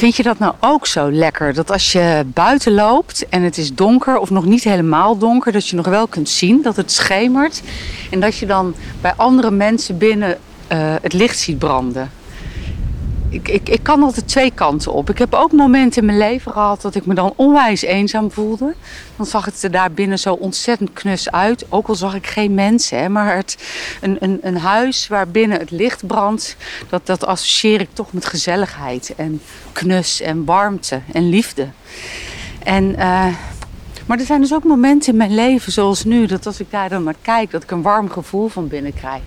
Vind je dat nou ook zo lekker? Dat als je buiten loopt en het is donker of nog niet helemaal donker, dat je nog wel kunt zien dat het schemert. En dat je dan bij andere mensen binnen uh, het licht ziet branden ik, ik, ik kan altijd twee kanten op. Ik heb ook momenten in mijn leven gehad dat ik me dan onwijs eenzaam voelde. Dan zag het er daar binnen zo ontzettend knus uit. Ook al zag ik geen mensen. Hè, maar het, een, een, een huis waar binnen het licht brandt, dat, dat associeer ik toch met gezelligheid en knus en warmte en liefde. En uh, maar er zijn dus ook momenten in mijn leven, zoals nu, dat als ik daar dan naar kijk, dat ik een warm gevoel van binnen krijg.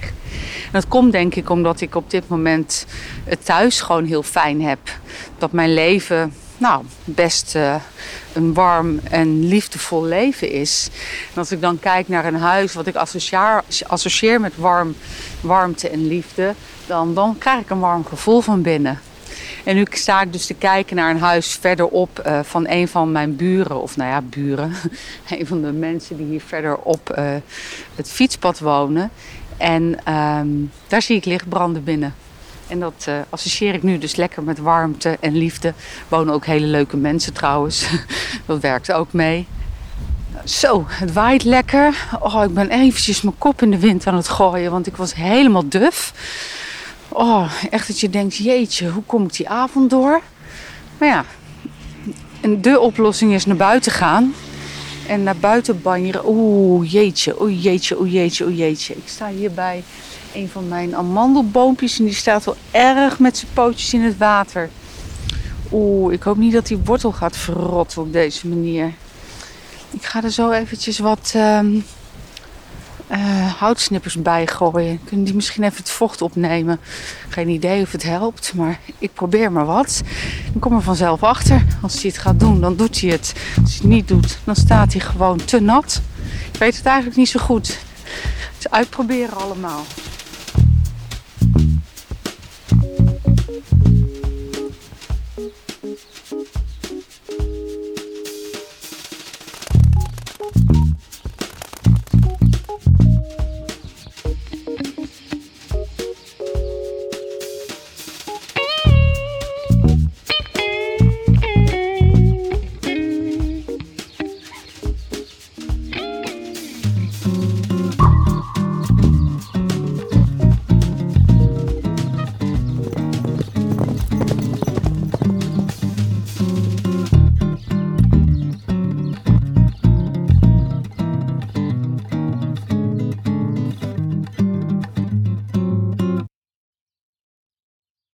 Dat komt denk ik omdat ik op dit moment het thuis gewoon heel fijn heb. Dat mijn leven, nou, best uh, een warm en liefdevol leven is. En als ik dan kijk naar een huis wat ik associeer, associeer met warm, warmte en liefde, dan, dan krijg ik een warm gevoel van binnen. En nu sta ik dus te kijken naar een huis verderop uh, van een van mijn buren. Of nou ja, buren. een van de mensen die hier verderop uh, het fietspad wonen. En um, daar zie ik licht branden binnen. En dat uh, associeer ik nu dus lekker met warmte en liefde. Wonen ook hele leuke mensen trouwens. dat werkt ook mee. Zo, het waait lekker. Oh, ik ben eventjes mijn kop in de wind aan het gooien, want ik was helemaal duf. Oh, echt dat je denkt, jeetje, hoe kom ik die avond door? Maar ja, en de oplossing is naar buiten gaan. En naar buiten banjeren. Oeh, jeetje, oeh, jeetje, oeh, jeetje, oeh, jeetje. Ik sta hier bij een van mijn amandelboompjes en die staat wel erg met zijn pootjes in het water. Oeh, ik hoop niet dat die wortel gaat verrotten op deze manier. Ik ga er zo eventjes wat... Um, uh, houtsnippers bijgooien. Kunnen die misschien even het vocht opnemen? Geen idee of het helpt, maar ik probeer maar wat. Dan kom er vanzelf achter. Als hij het gaat doen, dan doet hij het. Als hij het niet doet, dan staat hij gewoon te nat. Ik weet het eigenlijk niet zo goed. Is uitproberen allemaal.